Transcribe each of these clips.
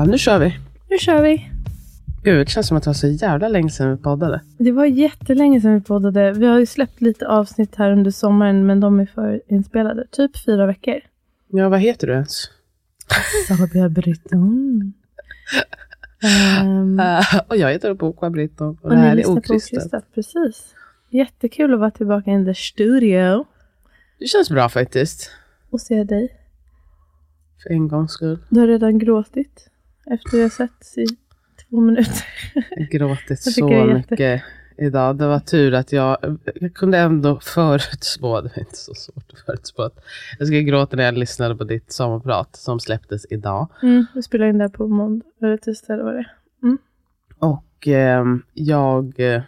Ja, nu kör vi. Nu kör vi. Gud, det känns som att det var så jävla länge sedan vi poddade. Det var jättelänge sedan vi poddade. Vi har ju släppt lite avsnitt här under sommaren, men de är förinspelade. Typ fyra veckor. Ja, vad heter du ens? Sabia Britton. um, och jag heter Boka Britton och, och det ni här är Okristet. Precis. Jättekul att vara tillbaka in the studio Det känns bra faktiskt. och se dig. För en gångs skull. Du har redan gråtit efter vi har setts i två minuter. Jag gråtit Jag så det är jätte- mycket idag. Det var tur att jag, jag kunde ändå förutspå, det var inte så svårt att förutspå, att jag skulle gråta när jag lyssnade på ditt sommarprat som släpptes idag. Mm, vi spelar in det på måndag, eller tisdag eller vad det är. Och ehm, jag eh,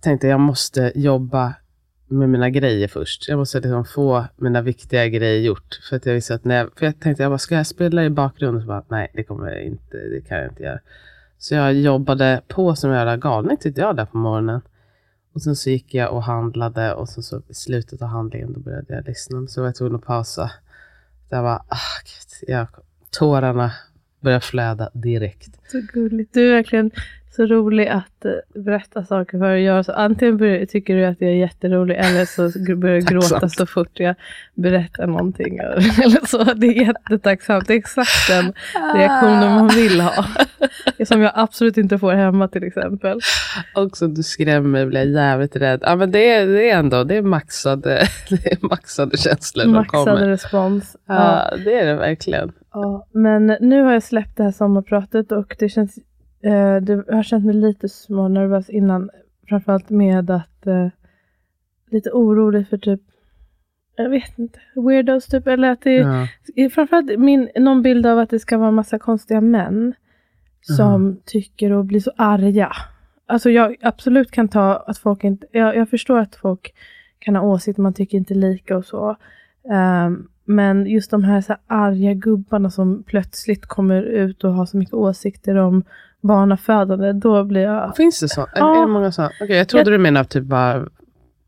tänkte jag måste jobba med mina grejer först. Jag måste liksom få mina viktiga grejer gjort. För att jag visste att när jag, för jag tänkte jag bara, ska jag spela i bakgrunden? Så bara, nej, det kommer jag inte, det kan jag inte göra. Så jag jobbade på som en jävla galning tyckte jag där på morgonen. Och sen så gick jag och handlade och sen så i slutet av handlingen då började jag lyssna. Så var jag tvungen att pausa. Jag var, ah, gud, jag, tårarna började flöda direkt. Så gulligt. Du är verkligen så rolig att eh, berätta saker för att göra så. Antingen börjar, tycker du att jag är jätterolig eller så börjar jag gråta så fort jag berättar någonting. Eller så. Det är jättetacksamt. Det är exakt den reaktionen man vill ha. Som jag absolut inte får hemma till exempel. Också du skrämmer mig, blir jag jävligt rädd. Ja, men det, är, det är ändå det är maxade, det är maxade känslor som Maxad kommer. respons. Ja. Ja, det är det verkligen. Ja, men nu har jag släppt det här sommarpratet och det känns, eh, det jag har känt mig lite smånervös innan. Framförallt med att eh, lite orolig för typ, jag vet inte, weirdos typ. Eller att det, Ja. är framförallt min, någon bild av att det ska vara massa konstiga män som tycker och blir så arga. Alltså jag absolut kan ta att folk inte, jag, jag förstår att folk kan ha åsikter, man tycker inte lika och så. Ehm, men just de här, så här arga gubbarna som plötsligt kommer ut och har så mycket åsikter om barnafödande, då blir jag... Finns det så? Ja. är det många så? Okej, jag trodde du menade typ bara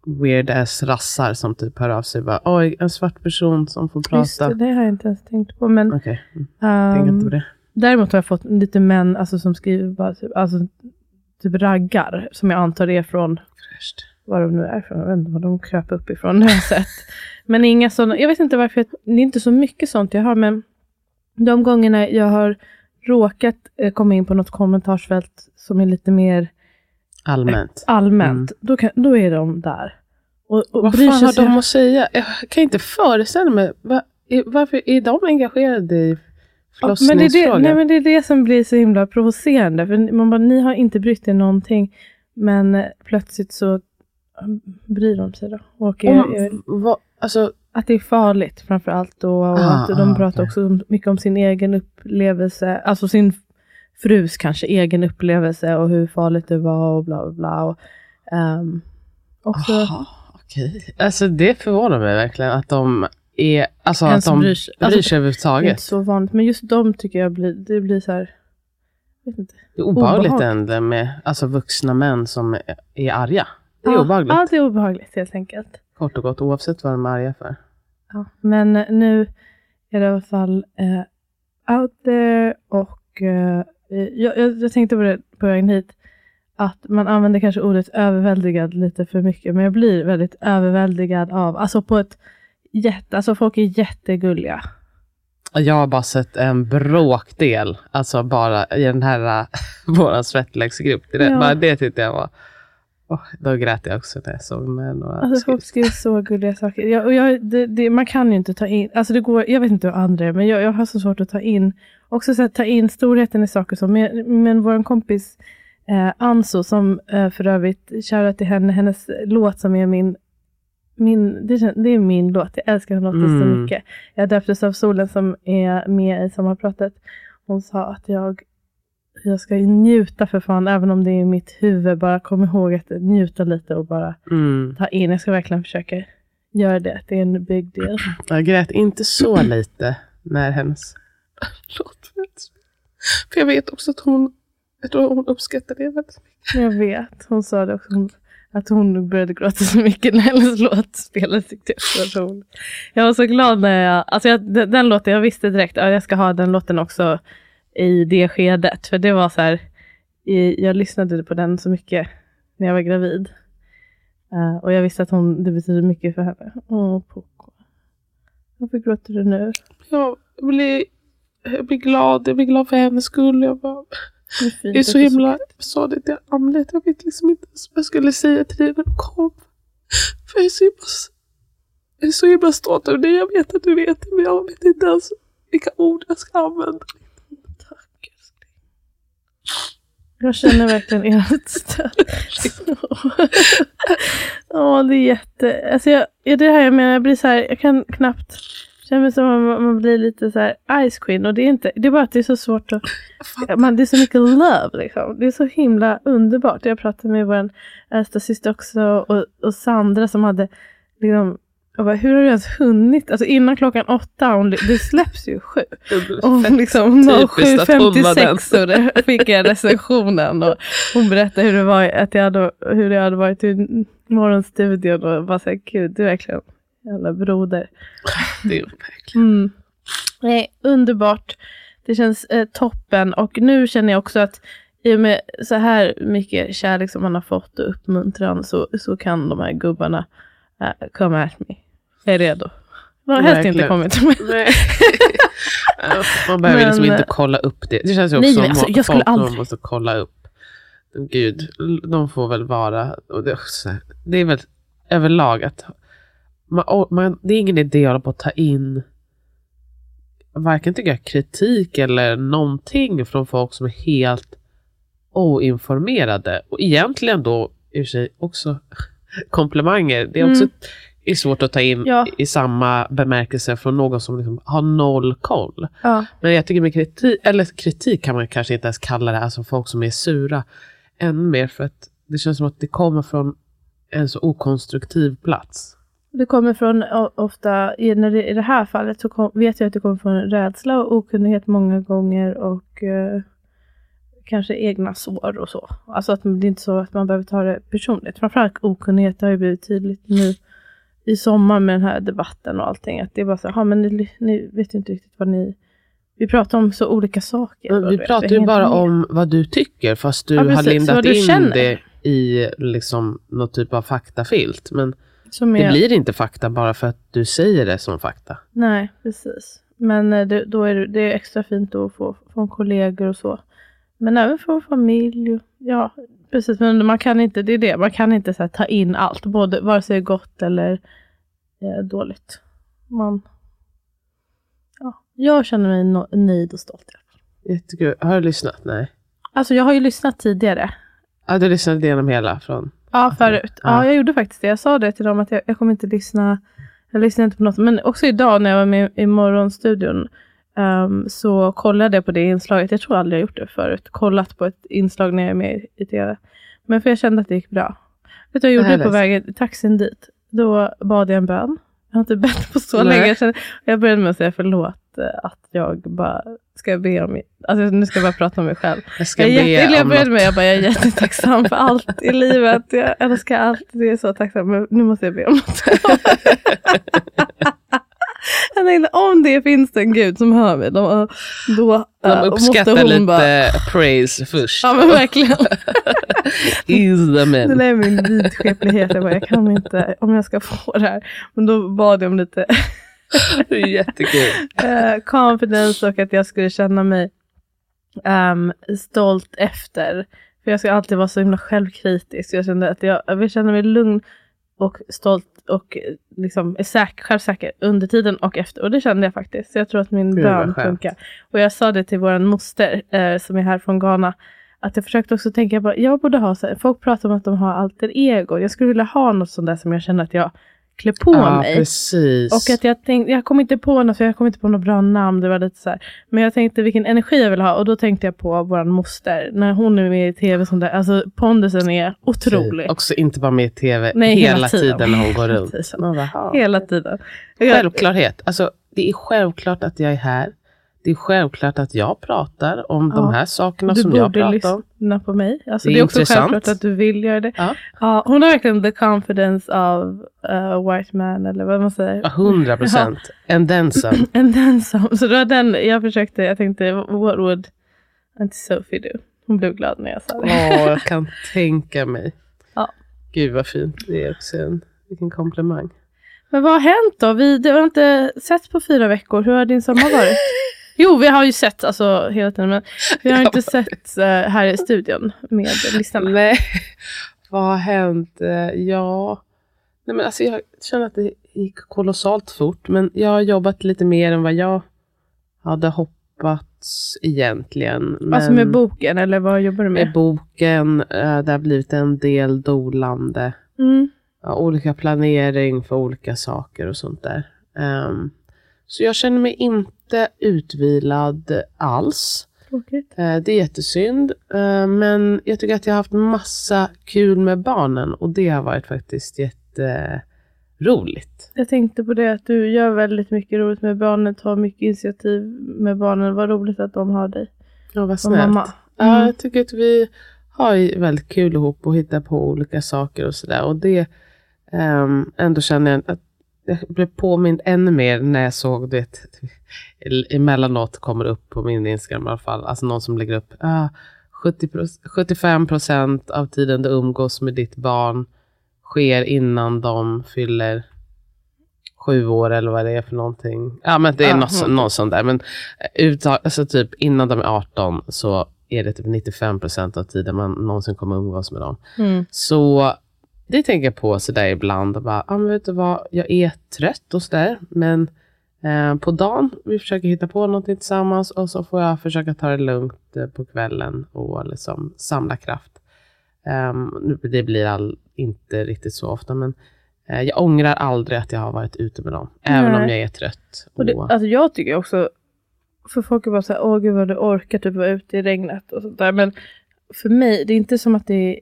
weird ass rassar som typ hör av sig bara oj, en svart person som får Just prata. det, det har jag inte ens tänkt på. Men, Okej, mm, inte på det. Däremot har jag fått lite män alltså, som skriver bara typ, alltså, typ raggar, som jag antar är från Fräscht. Var de nu är ifrån. Jag vet inte var de kröp upp ifrån. Det har jag sett. Men inga sådana. Jag vet inte varför. Jag, det är inte så mycket sånt jag har. Men de gångerna jag har råkat eh, komma in på något kommentarsfält som är lite mer Allmänt. allmänt. Då, kan, då är de där. Och, och Vad fan har de att säga? Jag kan inte föreställa mig. Va, är, varför är de engagerade i Ja, men, det är det, nej, men det är det som blir så himla provocerande. För man bara, ni har inte brytt er någonting. Men eh, plötsligt så eh, bryr de sig då. Och är, Om, är, vad, alltså, att det är farligt framför allt då. Och Ah, att de ah, pratar okej. också mycket om sin egen upplevelse. Alltså sin frus kanske egen upplevelse och hur farligt det var och bla bla bla. Och, ehm, också Aha, okej. Alltså det förvånar mig verkligen att de är, alltså att de bryr bryr sig. sig, Alltså, det är inte överhuvudtaget. så vanligt. Men just de tycker jag blir, det blir så här. Vet inte. Det är obehagligt obehagligt. ändå med alltså, vuxna män som är, är arga. Det är Ja, obehagligt. Ja, det är obehagligt helt enkelt. Kort och gott, oavsett vad de är arga för. Ja. Men eh, nu är det i alla fall eh, out there och eh, eh, jag, jag, tänkte på det på vägen hit, att man använder kanske ordet överväldigad lite för mycket, men jag blir väldigt överväldigad av, alltså på ett jätte, alltså folk är jättegulliga. Jag har bara sett en bråkdel, alltså bara i den här, våran svettläggsgrupp. Det, Ja. bara det tyckte jag var, oh, då grät jag också när jag såg med några Alltså folk skriver så gulliga saker. Jag, och jag, det, det, man kan ju inte ta in, alltså det går, jag vet inte hur andra är, men jag, jag har så svårt att ta in, också så att ta in storheten i saker som, men, men vår kompis eh, Anso, som eh, för övrigt, shoutout till henne, hennes låt som är min, min det, det är min låt, jag älskar den låten så Mm. mycket. Jag döptes av solen som är med i sommarpratet. Hon sa att jag jag ska njuta för fan, även om det är i mitt huvud. Bara kom ihåg att njuta lite och bara Mm. ta in. Jag ska verkligen försöka göra det. Det är en big deal. Jag grät inte så lite när hennes låt. För jag vet också att hon, jag tror hon uppskattar det väldigt mycket. Jag vet. Hon sa det också. Hon, att hon började gråta så mycket när hennes låt spelades. Tyckte jag, var så roligt. jag var så glad när jag... Alltså jag, den, den låten, jag visste direkt att jag ska ha den låten också i det skedet. För det var så här... Jag lyssnade på den så mycket när jag var gravid. Eh, och jag visste att hon, det betyder mycket för henne. Åh, Poco. Varför gråter du nu? Jag blir, jag blir glad, jag blir glad för hennes skull. Jag, bara, Det är, jag är så himla, jag sa det till Amlet, jag vet liksom inte ens vad jag skulle säga till dig när du kom. För jag är så himla, jag är så himla stolt över dig, jag vet att du vet det, men jag vet inte ens vilka ord jag ska använda. Jag känner verkligen ert stöd. Åh, det är jätte... Alltså jag, ja, det här jag menar, jag blir så här, jag kan knappt... Känner mig som att man, man blir lite så här ice queen och det är inte, det är bara att det är så svårt att... Man, det är så mycket love liksom. Det är så himla underbart. Jag pratade med vår äldsta syster också och, och Sandra som hade liksom jag bara, hur har du ens hunnit? Alltså innan klockan åtta, hon, det släpps ju sju. Och liksom typiskt att hon var den. 07.56 och det fick jag recensionen. Och hon berättade hur det var att jag hade, hur jag hade varit i morgonstudion och bara såhär, gud du är verkligen jävla broder. Det är verkligen. Mm. Nej, underbart. Det känns eh, toppen och nu känner jag också att i och med så här mycket kärlek som man har fått och uppmuntran så, så kan de här gubbarna uh, come at me. Jag är redo. De har helst inte kommit. Nej. Man behöver liksom Men- inte kolla upp det. Det känns ju också Nej, som alltså, jag skulle folk aldrig- måste kolla upp. Gud, de får väl vara... Det, det är väl överlag att... Man, man, det är ingen idé att hålla på att ta in varken tycker jag kritik eller någonting från folk som är helt oinformerade. Och egentligen då i och för sig också komplimanger. Det är också Mm. är svårt att ta in Ja. i samma bemärkelse från någon som liksom har noll koll. Ja. Men jag tycker med kritik, eller kritik kan man kanske inte ens kalla det, alltså folk som är sura. Än mer för att det känns som att det kommer från en så okonstruktiv plats. Det kommer från ofta, i, när det, i det här fallet så vet jag att det kommer från rädsla och okunnighet många gånger och eh, kanske egna sår och så. Alltså att det är inte så att man behöver ta det personligt. Framförallt okunnighet har ju blivit tydligt nu i sommar med den här debatten och allting. Att det är bara så här, "Ja, men ni, ni vet ju inte riktigt vad ni... Vi pratar om så olika saker. Men vi pratar ju bara med. om vad du tycker, fast du Ja, har lindat in känner. det i liksom någon typ av faktafilt. Men Som det är- blir inte fakta bara för att du säger det som fakta. Nej, precis. Men eh, det, då är det, det är extra fint att få från kollegor och så. Men även från familj. och- Ja, precis. Men man kan inte, det är det, man kan inte så här, ta in allt. Både, vare sig gott eller eh, dåligt. Man, ja, jag känner mig no, nöjd och stolt. Jättekul. Har du lyssnat? Nej. Alltså jag har ju lyssnat tidigare. Ja, du lyssnade igenom hela från... Ja, förut. Ja, Ja. jag gjorde faktiskt det. Jag sa det till dem att jag, jag kommer inte lyssna. Jag lyssnar inte på något. Men också idag när jag var med i morgonstudion ehm, så kollade jag på det inslaget. Jag tror aldrig jag gjort det förut. Kollat på ett inslag när jag är med i tv. Men för jag kände att det gick bra. Vet du vad jag gjorde på vägen taxin dit? Då bad jag en bön. Jag har inte bett på så Nej. länge. Jag, kände, jag började med att säga förlåt eh, att jag bara ska be om... Alltså nu ska jag bara prata om mig själv. Jag ska Jag, är be jätte, jag började med jag bara, jag är jättetacksam för allt i livet. Jag älskar allt. Jag är så tacksam. Men nu måste jag be om något. Jag tänkte om det finns en gud som hör mig, då, då De uppskattar måste hon lite bara... praise först. Ja men verkligen. Is the Det man. där är min vidskeplighet. Jag bara, jag kan inte, om jag ska få det här. Men då bad jag om lite Det är jättekul. eh, confidence och att jag skulle känna mig ehm, stolt efter. För jag ska alltid vara så himla självkritisk. Jag kände att jag, jag vill känna mig lugn och stolt och eh, liksom är säker, självsäker under tiden och efter. Och det kände jag faktiskt. Så jag tror att min Gud, bön funkar. Och jag sa det till vår moster eh, som är här från Ghana. Att jag försökte också tänka, jag, bara, jag borde ha så här, folk pratar om att de har alter ego. Jag skulle vilja ha något sånt där som jag känner att jag klär på Ja, mig. precis. Och att jag tänkte, jag kom inte på något, för jag kom inte på något bra namn. Det var lite så här. Men jag tänkte vilken energi jag vill ha. Och då tänkte jag på vår moster. När hon är med i tv. Som där, alltså pondusen är otrolig. Också inte bara med i tv Nej, hela hela, tiden. tiden när hon går Hela runt. tiden. Hela tiden. Självklarhet. Alltså, det är självklart att jag är här. Det är självklart att jag pratar om Ja. de här sakerna du som jag borde pratar om. lyssna på mig. Alltså, Det det, är är också intressant. självklart att du vill göra det. Ja. Ja, hon har verkligen the confidence of a white man. Eller vad man säger. Ja, Hundra procent. And then some. And then some. Så det var den jag försökte. Jag tänkte, what would Auntie Sophie do? Hon blev glad när jag sa det. Åh, jag kan tänka mig. Ja. Gud vad fint. Det är också en vilken komplimang. Men vad har hänt då? Vi det har inte sett på fyra veckor. Hur har din sommar varit? Jo, vi har ju sett alltså hela tiden. Men vi har inte sett eh, här i studion med lyssnarna. Nej, vad har hänt? Eh, Ja, Nej, men alltså jag känner att det gick kolossalt fort. Men jag har jobbat lite mer än vad jag hade hoppats egentligen. Men Alltså med boken, eller vad jobbar du med med? boken, eh, det har blivit en del dolande. Mm. Ja, olika planering för olika saker och sånt där. Ehm, så jag känner mig inte utvilad alls. Tråkigt. Eh, det är jättesynd. eh, men jag tycker att jag har haft massa kul med barnen och det har varit faktiskt jätteroligt. Jag tänkte på det att du gör väldigt mycket roligt med barnen, tar mycket initiativ med barnen. Vad roligt att de har dig Ja, vad snällt. mamma. Ja, Mm. jag tycker att vi har väldigt kul ihop och hittar på olika saker och sådär. Och det ehm, ändå känner jag att jag blev påmind ännu mer när jag såg det. Emellanåt kommer upp på min Instagram i alla fall. Alltså någon som lägger upp ah, 70, 75 procent av tiden du umgås med ditt barn sker innan de fyller sju år eller vad det är för någonting. Ja men det är Ja, något, mm. något sånt där. Men eh, uttag, alltså typ innan de är 18 så är det typ 95 procent av tiden man någonsin kommer umgås med dem. Mm. Så det tänker jag på sådär ibland. Och bara, ah, men vet du vad, jag är trött och sådär. Men eh, på dagen, vi försöker hitta på någonting tillsammans. Och så får jag försöka ta det lugnt eh, på kvällen och liksom samla kraft. Nu- det blir all, inte riktigt så ofta. Men eh, jag ångrar aldrig att jag har varit ute med dem. Även om Nej. jag är trött. Och det, Och- alltså jag tycker också, för folk är bara så här, åh gud vad du orkar typ vara ute i regnet och sånt där. Men för mig, det är inte som att det är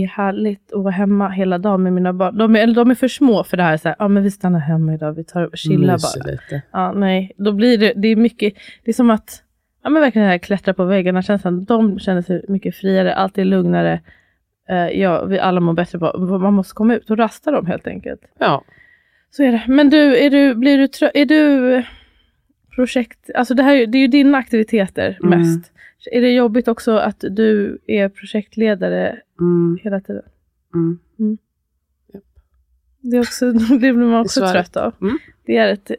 härligt att vara hemma hela dagen med mina barn. De är, eller de är för små för det här, så här ja men vi stannar hemma idag, vi tar och chillar bara. lite. Ja, nej, då blir det, det är mycket, det är som att, ja men verkligen här klättra på väggarna känslan. De känner sig mycket friare, allt är lugnare. Eh, ja, vi alla mår bättre på, man måste komma ut och rasta dem helt enkelt. Ja. Så är det. Men du, är du, blir du trött? Är du projekt... Alltså det här det är ju dina aktiviteter Mm. mest. Är det jobbigt också att du är projektledare Mm, hela tiden? mm. Det, är också, det blir man också trött av. Mm. Det är ett... eh,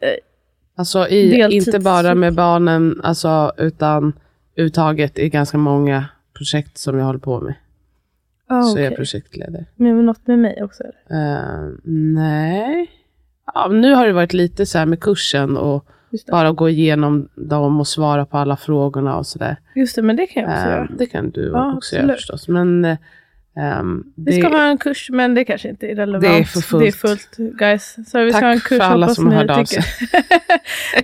Alltså i, inte bara med barnen, alltså, utan uttaget i ganska många projekt som jag håller på med. ah, Så är jag projektledare. Men något med mig också? Eller? Eh, nej. Ja, nu har det varit lite så här med kursen och. Bara gå igenom dem och svara på alla frågorna och sådär. Just det, men det kan jag också Eh, göra. det kan du Ja, också göra absolut. förstås. Men eh, ehm, Vi det, ska ha en kurs, men det kanske inte är relevant. Det är för fullt. Det är fullt, guys. Så vi ska Tack ha en kurs, för alla som hörde av tycker.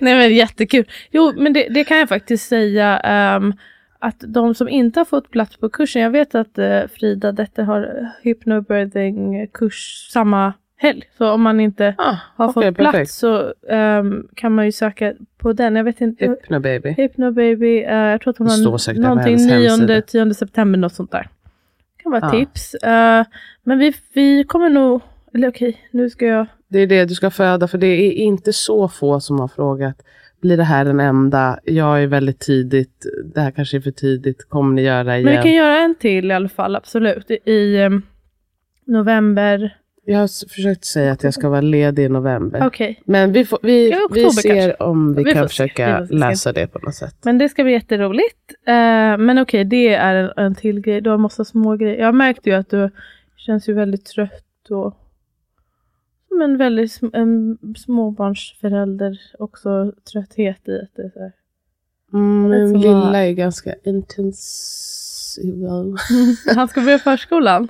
Nej men jättekul. Jo, men det, det kan jag faktiskt säga. ehm, att de som inte har fått plats på kursen, jag vet att eh, Frida Detter har hypnobirthing kurs samma helg. Så om man inte ah, har okej, fått plats perfekt. så ehm, kan man ju söka på den. Jag vet inte. Hypno baby. Hypno baby, eh, jag tror att hon Det har någonting hennes 9, hemsida. 10 september, något sånt där. kan vara ett Ja. tips. Eh, men vi, vi kommer nog, Eller okej, nu ska jag... Det är det du ska föda, för det är inte så få som har frågat. Blir det här den enda? Jag är väldigt tidigt. Det här kanske är för tidigt. Kommer ni göra igen? Men vi kan göra en till i alla fall, absolut. I, i um, november. Jag har försökt säga att jag ska vara ledig i november. Okej, Men vi, får, vi, Ja, vi ser kanske. om vi, Vi kan. Vi försöka se. läsa det på något sätt. men det ska bli jätteroligt. Eh, men okej, det är en, en till grej. Du har massa små grejer. Jag märkte ju att du känns ju väldigt trött och som en väldigt sm- en småbarnsförälder. Också trötthet i att det är så här. Mm, min lilla är ganska intensiv. Han ska börja förskolan.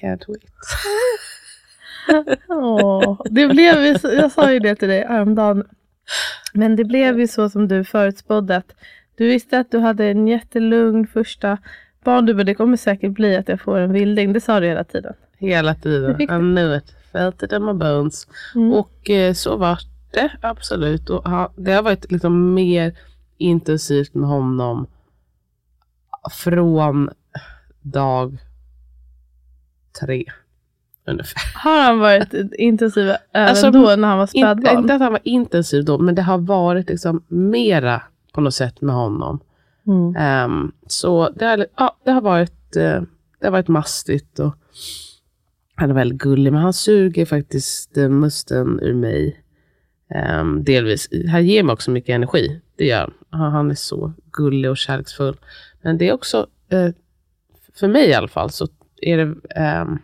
Can't wait. Åh, det blev jag sa ju det till dig häromdagen. Men det blev ju så som du förutspådde. Att du visste att du hade en jättelugn första barn. Du bara, det kommer säkert bli att jag får en vilding. Det sa du hela tiden. Hela tiden. I knew it. Felt it in my bones. Mm. Och eh, så var det absolut. Och ha, det har varit liksom mer intensivt med honom från dag tre. Ungefär. Har han varit intensiv även Alltså, då när han var spädbarn? inte att han var intensiv då, men det har varit liksom mera på något sätt med honom. Mm. Ehm, så det har, ja, det har varit eh, det har varit mastigt och han är väldigt gullig, men han suger faktiskt uh, musten ur mig. Um, delvis. Han ger mig också mycket energi. Det gör han. Han- Han är så gullig och kärleksfull. Men det är också, eh, för mig i alla fall, så är det ehm,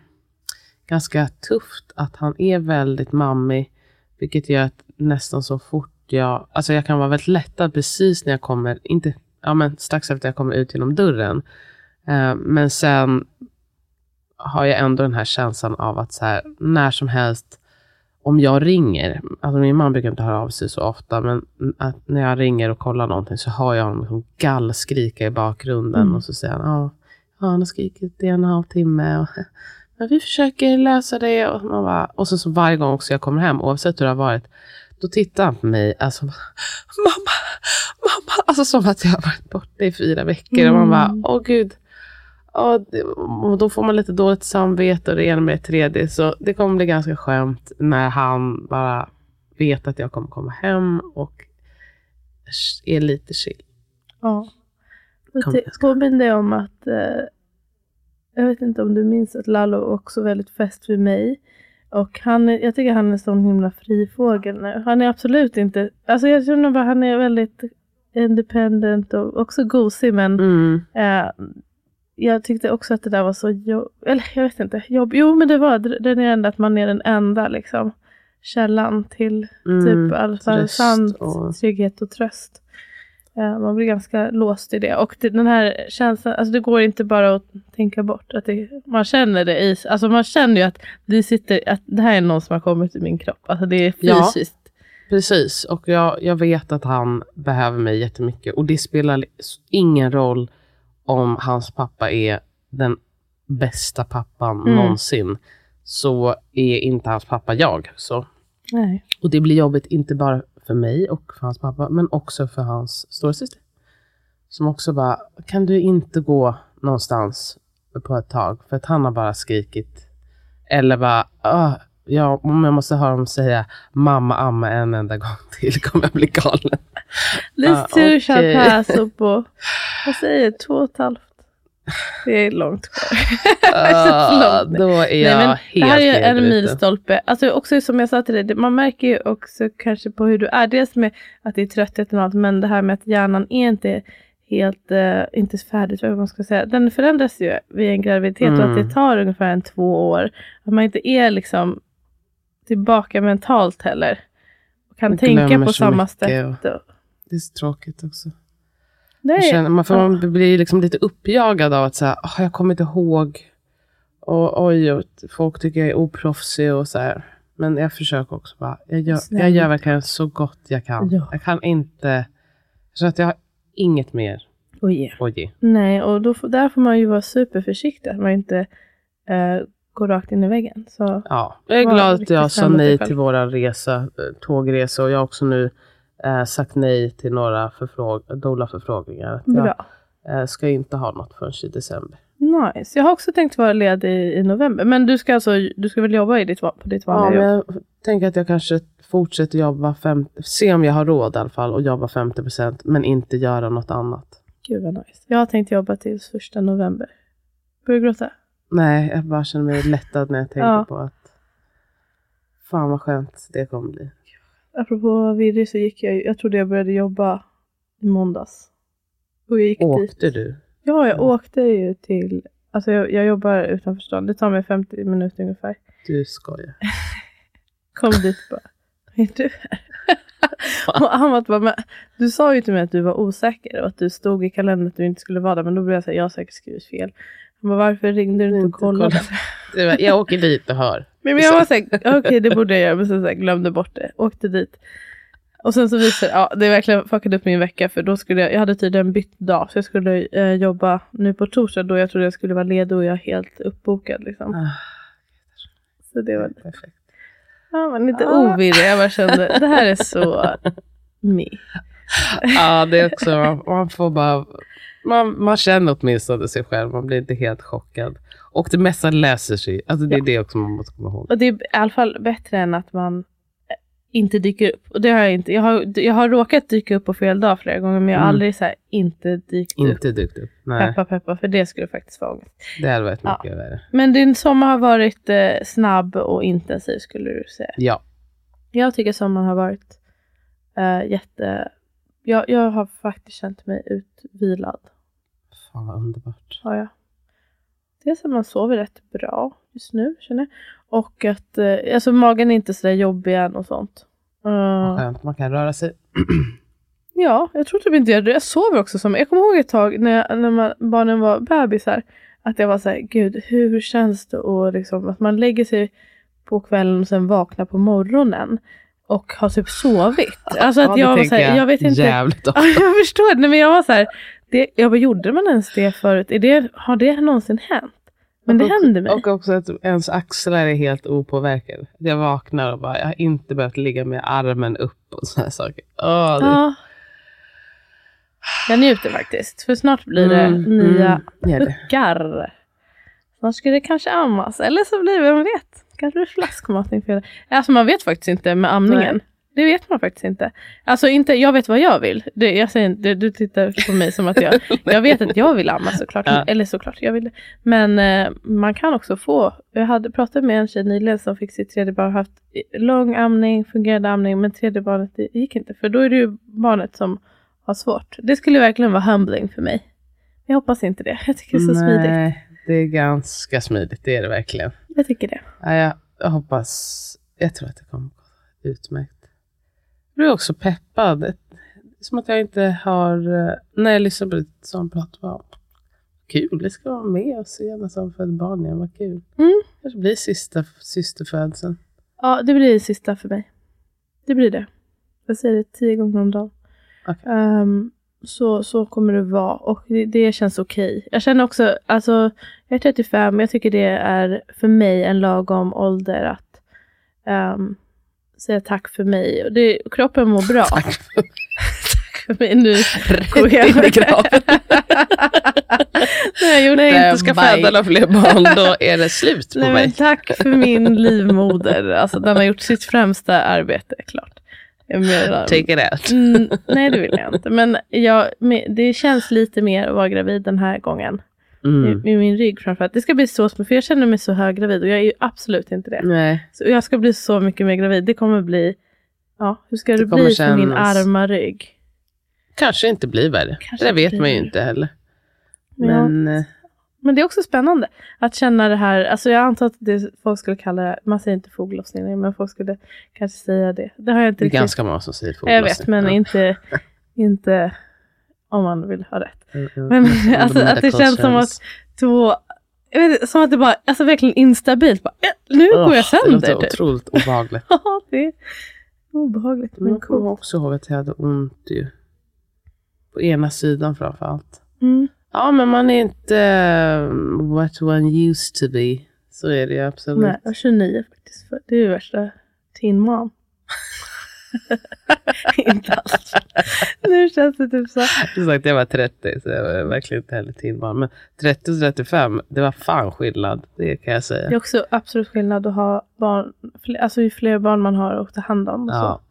ganska tufft att han är väldigt mammig. Vilket gör att nästan så fort jag, alltså jag kan vara väldigt lättad precis när jag kommer, inte, ja men strax efter jag kommer ut genom dörren. Eh, men sen har jag ändå den här känslan av att så här, när som helst, om jag ringer, alltså min man brukar inte höra av sig så ofta, men när jag ringer och kollar någonting så har jag honom liksom gallskrika i bakgrunden Mm. och så säger han, ja, ja, han har skrikit i en och en halv timme. Och, men vi försöker lösa det. Och, man bara, och så, så varje gång också jag kommer hem, oavsett hur det har varit, då tittar han på mig, alltså, mamma, mamma, alltså som att jag har varit borta i fyra veckor. Och man Mm. bara, åh gud. Och då får man lite dåligt samvete och det ena med det tredje. Så det kommer bli ganska skönt när han bara vet att jag kommer komma hem och är lite chill. Ja. Påminner dig om att, eh, jag vet inte om du minns att Lalo också väldigt fäst vid mig. Och han är, jag tycker han är en sån himla fri fågel nu. Han är absolut inte, alltså jag känner bara han är väldigt independent och också gosig men Mm. eh, jag tyckte också att det där var så jobb, eller jag vet inte, jobb, jo men det var det, det ändå att man är den enda liksom källan till Mm. typ i alla fall sann och- trygghet och tröst. Eh, man blir ganska låst i det. Och den här känslan, alltså det går inte bara att tänka bort. Att det, man känner det i, alltså man känner ju att det sitter, att det här är någon som har kommit i min kropp. Alltså det är Ja. fysiskt. Precis, och jag, jag vet att han behöver mig jättemycket. Och det spelar ingen roll om hans pappa är den bästa pappan Mm. någonsin. Så är inte hans pappa jag. Så. Nej. Och det blir jobbigt inte bara för mig och för hans pappa, men också för hans storasyster. Som också bara, kan du inte gå någonstans på ett tag? För att han har bara skrikit. Eller bara, ah, ja, om jag måste höra dem säga mamma, amma en enda gång till kommer jag bli galen. This Ah, upp på, vad säger två och ett halvt. Det är långt kvar. Ah, långt. då är Nej, jag men helt det här är en milstolpe. Alltså också som jag sa till dig, man märker ju också kanske på hur du är. Dels med att det är tröttheten och allt, men det här med att hjärnan är inte helt, eh, inte färdig, tror jag man ska säga. Den förändras ju vid en graviditet och att Mm. det tar ungefär en två år. Att man inte är liksom tillbaka mentalt heller. Och kan Man tänka på samma sätt. och- Det är så tråkigt också. Är, känner, man, för man blir liksom lite uppjagad av att säga, oh, jag kommer inte ihåg. Och oj, och folk tycker jag är oproffsig och så här. Men jag försöker också bara, jag gör, jag gör verkligen så gott jag kan. Ja. Jag kan inte, känner att jag har inget mer Oj. att ge. Nej, och då, får- där får man ju vara superförsiktig. Att man inte eh, går rakt in i väggen. Så Ja, jag är glad att jag sa nej till våra resa, tågresa och jag också nu eh, sagt nej till några förfråg- doula-förfrågningar. Att Jag bra. eh, ska inte ha något förrän i december. Nice. Jag har också tänkt vara ledig i november. Men du ska alltså, du ska väl jobba i ditt, på ditt Ja, vanliga men jobb? jag tänker att jag kanske fortsätter jobba, 50, se om jag har råd i alla fall och jobba 50% men inte göra något annat. Gud vad nice. Jag har tänkt jobba tills första november. Börjar du gråta? Nej, jag bara känner mig lättad när jag tänker Ja. på att fan vad skönt det kommer bli. Apropå virrig så gick jag jag trodde jag började jobba i måndags. Och jag gick dit. Åkte du? Ja, jag Ja. åkte ju till, alltså jag, jag jobbar utanför stan. Det tar mig 50 minuter ungefär. Du skojar. Kom dit bara, är du här? och var bara, men, du sa ju till mig att du var osäker och att du stod i kalendern att du inte skulle vara där. Men då blev jag säga, jag har säkert skrivit fel. Bara, varför ringde du inte och kollade? kolla. Det var- Jag åker dit och hör. Men jag var såhär, okej det borde jag göra, men sen så här, glömde bort det. Åkte dit. Och sen så visade ja det verkligen fuckade upp min vecka för då skulle jag, jag hade tydligen bytt dag så jag skulle eh, jobba nu på torsdag då jag trodde jag skulle vara ledig och jag är helt uppbokad liksom. Ah, Så det var, perfekt. ja men lite Ah. ovirrig, jag bara kände det här är så me. Ja, det är också, man får bara, man, man känner åtminstone sig själv, man blir inte helt chockad. Och det mesta läser sig, alltså det är det också man måste komma ihåg. Och det är i alla fall bättre än att man eh, inte dyker upp. Och det har jag inte. Jag har, jag har råkat dyka upp på fel dag flera gånger men jag har Mm. aldrig så här, inte dykt upp. Inte dykt upp. Nej, Peppa peppa för det skulle faktiskt vara ångest. det hade varit Ja. mycket värre. Men din sommar har varit eh, snabb och intensiv skulle du säga. Ja. Jag tycker sommaren har varit eh, jätte... Jag, jag har faktiskt känt mig utvilad. Fan vad underbart. Har jag. Dels att man sover rätt bra just nu känner jag. Och att eh, alltså, magen är inte så där jobbig än och sånt. Eh, Skönt, man kan röra sig. ja, jag tror typ inte jag Jag sover också som... Jag kommer ihåg ett tag när, jag, när man, barnen var bebisar. Att jag var så här, gud hur känns det och liksom, att man lägger sig på kvällen och sen vaknar på morgonen. Och har typ sovit. Alltså att Ja, jag var så här, jag vet inte. Jävligt ofta. Ja, jag förstår. Nej, men jag var så här, det, jag bara, gjorde man ens det förut? Är det, har det någonsin hänt? Men det Och- hände mig. Och också att ens axlar är helt opåverkade. Jag vaknar och bara, jag har inte behövt ligga med armen upp och sådana saker. Åh, det... ja. Jag njuter faktiskt. För snart blir det Mm, nya mm, gör det. puckar. Snart ska det kanske ammas. Eller så blir det, vem vet? Kanske blir flaskmatning. För alltså man vet faktiskt inte med amningen. Nej. Det vet man faktiskt inte. Alltså inte, jag vet vad jag vill. Det, jag säger inte, du tittar på mig som att jag, jag vet att jag vill amma såklart. Ja. Eller såklart, jag vill det. Men eh, man kan också få, jag hade pratat med en tjej nyligen som fick sitt tredje barn, haft lång amning, fungerande amning, men tredje barnet det gick inte. För då är det ju barnet som har svårt. Det skulle verkligen vara humbling för mig. Jag hoppas inte det. Jag tycker det är så smidigt. Nej, det är ganska smidigt, det är det verkligen. Jag tycker det. Ja, jag, jag hoppas, jag tror att det kommer gå utmärkt. Jag blir också peppad. Det är Som att jag inte har, eh, när jag lyssnar på ditt sånt prat, bara, kul, det ska vara med och se när som född barn igen, vad kul. Mm. Kanske blir sista systerfödseln. Ja, det blir det sista för mig. Det blir det. Jag säger det tio gånger om dagen. Okej. Ehm, så, så kommer det vara och det, det känns okej. Jag känner också, alltså jag är 35, jag tycker det är för mig en lagom ålder att ehm, säga tack för mig. Och det, kroppen mår bra. Tack. tack för mig. Nu går jag in i graven. Gjort När jag inte ska föda några fler barn, då är det slut på Nej, mig. tack för min livmoder. Alltså den har gjort sitt främsta arbete, klart. Jag menar- Take it out. Mm, nej, det vill jag inte. Men jag, det känns lite mer att vara gravid den här gången. Mm. I, I min rygg framförallt. Det ska bli så smidigt, för jag känner mig så höggravid och jag är ju absolut inte det. Nej, Så jag ska bli så mycket mer gravid. Det kommer bli, ja, hur ska det, Det bli för min kännas- arma rygg? kanske inte blir värre. Kanske det vet man ju inte heller. Men, ja. Men eh, Men det är också spännande att känna det här. Alltså jag antar att det, folk skulle kalla det, man säger inte foglossning, men folk skulle kanske säga det. Det har jag inte det är riktigt. ganska många som säger jag vet, foglossning. men Ja. inte, inte om man vill ha rätt. Mm, mm. Men Mm, alltså, the att det känns som terms. Två, jag vet, som att det bara, alltså verkligen instabilt. Bara, nu går jag Åh, Det sönder. låter typ. otroligt obehagligt. Ja, det är obehagligt Men men jag kommer coolt. också ihåg att jag hade ont ju. På ena sidan framför allt. Mm. Ja, men man är inte eh, what one used to be. Så är det ju absolut. Nej, jag var 29 faktiskt. Det är ju värsta Tin Mom. inte alls. Nu känns det typ så. Som sagt, jag var 30 så jag var verkligen inte heller tinbarn. Men 30 och 35, det var fan skillnad. Det kan jag säga. Det är också absolut skillnad att ha barn, alltså ju fler barn man har att ta hand om. Och Ja.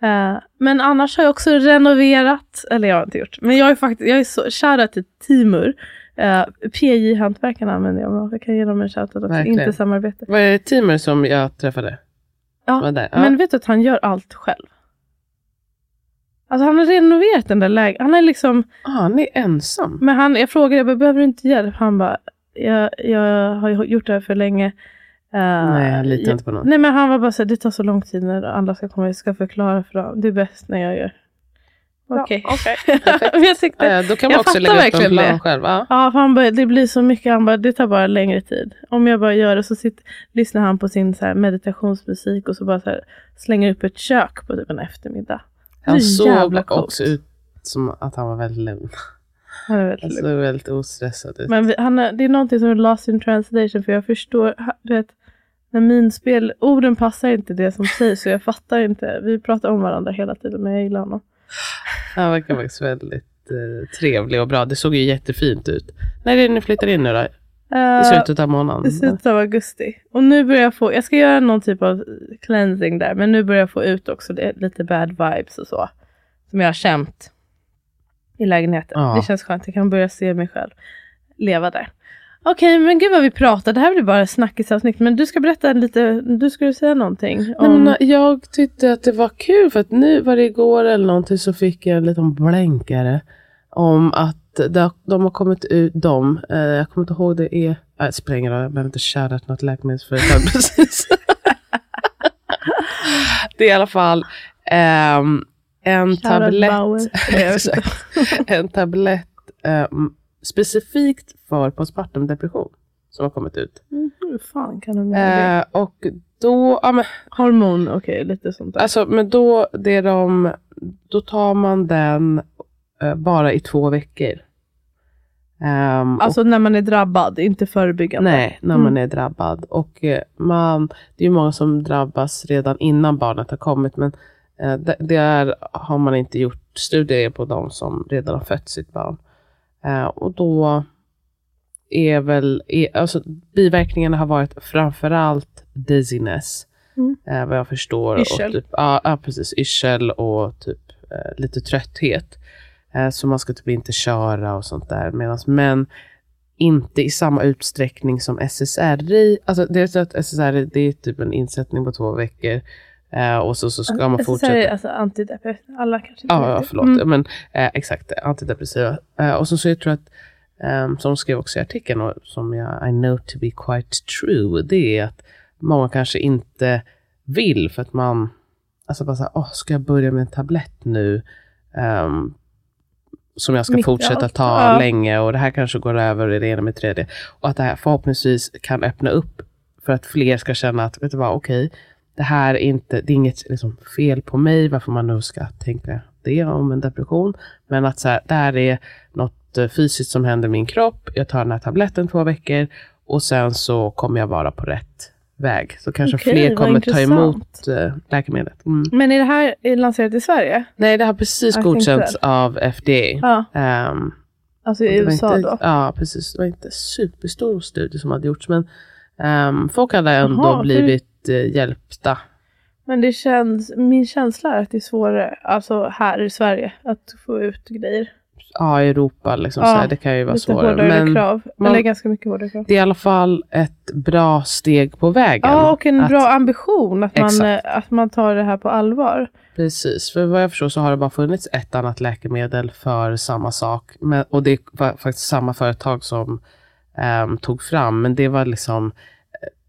så. Eh, men annars har jag också renoverat, eller jag har inte gjort, men jag är faktiskt, jag är så, shoutout till Timur. Uh, PJ-hantverkarna använder jag, jag kan ge dem en shoutout också, Verkligen. inte samarbete. Var det Timer som jag träffade? Ja, där? Ja. Men vet du att han gör allt själv? Alltså han har renoverat den där lägenheten. Han är liksom, Ah, han är ensam. men han, jag frågade, jag bara, behöver du inte hjälp? Han bara, jag, jag har gjort det här för länge. Eh, Nej, jag litar jag- inte på någon. Nej men han var bara så här, det tar så lång tid när andra ska komma, jag ska förklara för dem. Det är bäst när jag gör. Okej. Men jag tyckte, Ja, då kan man Jag också lägga upp en plan det. själv. Ja. Ja, han bara, det blir så mycket. Han bara, det tar bara längre tid. Om jag bara gör det så sitter, lyssnar han på sin så meditationsmusik och så bara så här, slänger upp ett kök på typ en eftermiddag. Han såg också ut som att han var väldigt lugn. Han är väldigt Han lugn. väldigt ostressad ut. Men vi, han, är- det är någonting som är lost in translation för jag förstår, du vet, när min spel, orden passar inte det som sägs så jag fattar inte. Vi pratar om varandra hela tiden men jag gillar honom. Han verkar faktiskt väldigt eh, trevlig och bra. Det såg ju jättefint ut. När är det ni flyttar in nu då? I Uh, slutet av månaden? I slutet av augusti. Och nu börjar jag få, jag ska göra någon typ av cleansing där, men nu börjar jag få ut också det, lite bad vibes och så. Som jag har känt i lägenheten. Ja. Det känns skönt, jag kan börja se mig själv leva där. Okej, men gud vad vi pratar. Det här blir bara snackisavsnitt. Men du ska berätta lite, du skulle säga någonting. Nej, Om, men, jag tyckte att det var kul för att nu var det igår eller någonting så fick jag en liten blänkare om att de har kommit ut, de, eh, jag kommer inte ihåg det är, äh, det spelar ingen roll, jag behöver inte shoutout något läkemedelsföretag precis. det är i alla fall ehm, en tablett. Nej, inte. Exakt. en tablett specifikt för postpartum depression som har kommit ut. Mm, hur fan kan de göra det? Eh, och då, ja, men, Hormon, okej, lite sånt där. Alltså, men då, det är de, då tar man den eh, bara i två veckor. Ehm, Alltså när man är drabbad, inte och, förebyggande. nej, när Mm. man är drabbad. Och eh, man, det är ju många som drabbas redan innan barnet har kommit. Men eh, det, det är, har man inte gjort studier på de som redan har fött sitt barn. Eh, och då är väl, är, alltså biverkningarna har varit framförallt dizziness. Mm. Eh, vad jag förstår. Yrsel. Och typ, ja, ja, precis. Yrsel och typ eh, lite trötthet. Eh, så man ska typ inte köra och sånt där. Medans män inte i samma utsträckning som SSRI. Alltså det är så att SSRI det är typ en insättning på två veckor. Eh, och så, så ska man SSRI, fortsätta. Alltså antidepressiva. Alla kanske inte Ja, förlåt. Mm. Men, eh, exakt, antidepressiva. Eh, och så, så jag tror att, um, som skrev också i artikeln, och som jag I know to be quite true, det är att många kanske inte vill för att man, alltså bara såhär, åh, ska jag börja med en tablett nu? Ehm, som jag ska Mitt fortsätta allt. ta Ja. länge och det här kanske går över i det ena med tredje. Och att det här förhoppningsvis kan öppna upp för att fler ska känna att, vet du vad, okej, det här är inte, det är inget liksom, fel på mig, varför man nu ska tänka det om en depression. Men att så här, det här är något eh, fysiskt som händer i min kropp. Jag tar den här tabletten två veckor och sen så kommer jag vara på rätt väg. Så kanske Okej, fler kommer ta emot eh, läkemedlet. Mm. Men är det här är lanserat i Sverige? Nej, det har precis Jag godkänts av FDA. Ja, Ehm, alltså i USA inte, då? Ja, precis. Det var inte superstor studie som hade gjorts, men ehm, folk hade ändå för- blivit eh, hjälpta. Men det känns, min känsla är att det är svårare, alltså här i Sverige, att få ut grejer. Ja, i Europa, liksom, Ja, så här, det kan ju vara Lite svårare. hårdare Men krav. man- Eller ganska mycket hårdare krav. det är i alla fall ett bra steg på vägen. Ja, och en Att- bra ambition att man, Exakt. eh, att man tar det här på allvar. Precis, för vad jag förstår så har det bara funnits ett annat läkemedel för samma sak. Men, och det var faktiskt samma företag som ehm, tog fram, men det var liksom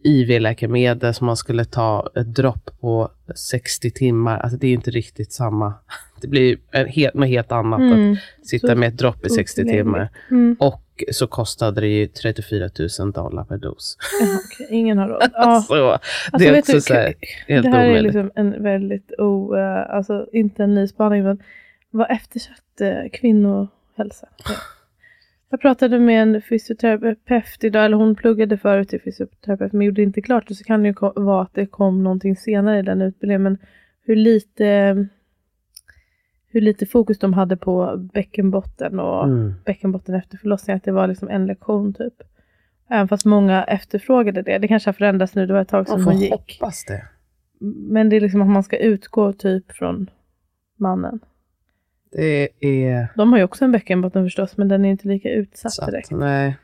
IV-läkemedel som man skulle ta ett dropp på 60 timmar. Alltså det är inte riktigt samma. Det blir helt, något helt annat Mm. att sitta Så med ett dropp i 60 timmar. Mm. Och så kostade det ju 34 000 dollar per dos. Okej. Ingen har råd. Ja. så det Alltså, är också du, så här, helt det här är omöjligt. liksom en väldigt, o, eh, alltså inte en ny spaning, men vad eftersatt eh, kvinnohälsa. Ja. Jag pratade med en fysioterapeut idag, eller hon pluggade förut till fysioterapeut, men gjorde inte klart. Och så kan det ju vara att det kom någonting senare i den utbildningen. Men hur lite hur lite fokus de hade på bäckenbotten och Mm. bäckenbotten efter förlossningen, att det var liksom en lektion typ. Även fast många efterfrågade det. Det kanske har förändrats nu, det var ett tag sedan hon gick. hoppas det. Men det är liksom att man ska utgå typ från mannen. Det är De har ju också en bäckenbotten förstås, men den är inte lika utsatt satt. direkt. Nej.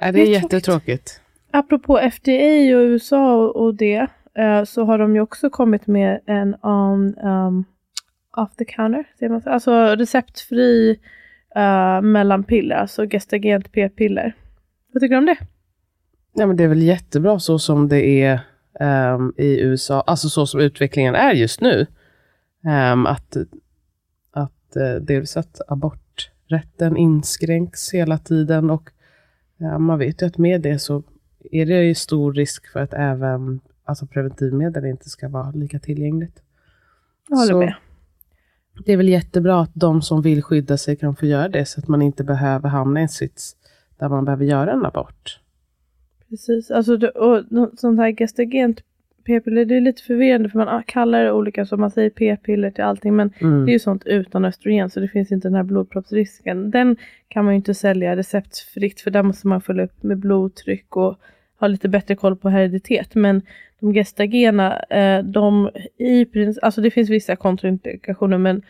Nej, det Det är är tråkigt. jättetråkigt. Apropå FDA och USA och, det, eh, så har de ju också kommit med en on, um, off the counter, säger man så? alltså receptfri uh, mellanpiller, alltså gestagent p-piller. Vad tycker du om det? Ja, men det är väl jättebra så som det är ehm, i USA, alltså så som utvecklingen är just nu. Ehm, att att uh, dels att aborträtten inskränks hela tiden och ja, man vet ju att med det så är det ju stor risk för att även alltså preventivmedel inte ska vara lika tillgängligt. Jag håller Så- med. Det är väl jättebra att de som vill skydda sig kan få göra det så att man inte behöver hamna i en sits där man behöver göra en abort. Precis, alltså och sånt här gestagent p-piller, det är lite förvirrande för man ah, kallar det olika, så man säger p-piller till allting, men Mm. det är ju sånt utan östrogen, så det finns inte den här blodproppsrisken. Den kan man ju inte sälja receptfritt, för där måste man följa upp med blodtryck och ha lite bättre koll på hereditet. Men de gestagena, eh, de i princip, alltså det finns vissa kontraindikationer, men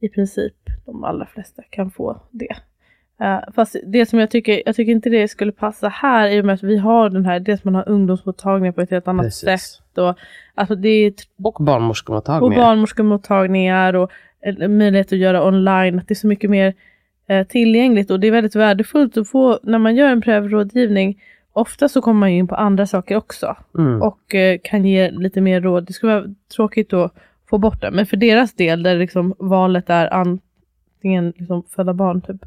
i princip de allra flesta kan få det. Eh, fast det som jag tycker, jag tycker inte det skulle passa här i och med att vi har den här, dels man har ungdomsmottagningar på ett helt annat Precis. sätt. Och, alltså det är Och och barnmorskemottagningar. barnmorskemottagningar och möjlighet att göra online. Att det är så mycket mer eh, tillgängligt och det är väldigt värdefullt att få, när man gör en prövrådgivning, ofta så kommer man ju in på andra saker också Mm. och eh, kan ge lite mer råd. Det skulle vara tråkigt att få bort det, men för deras del där liksom valet är antingen liksom föda barn typ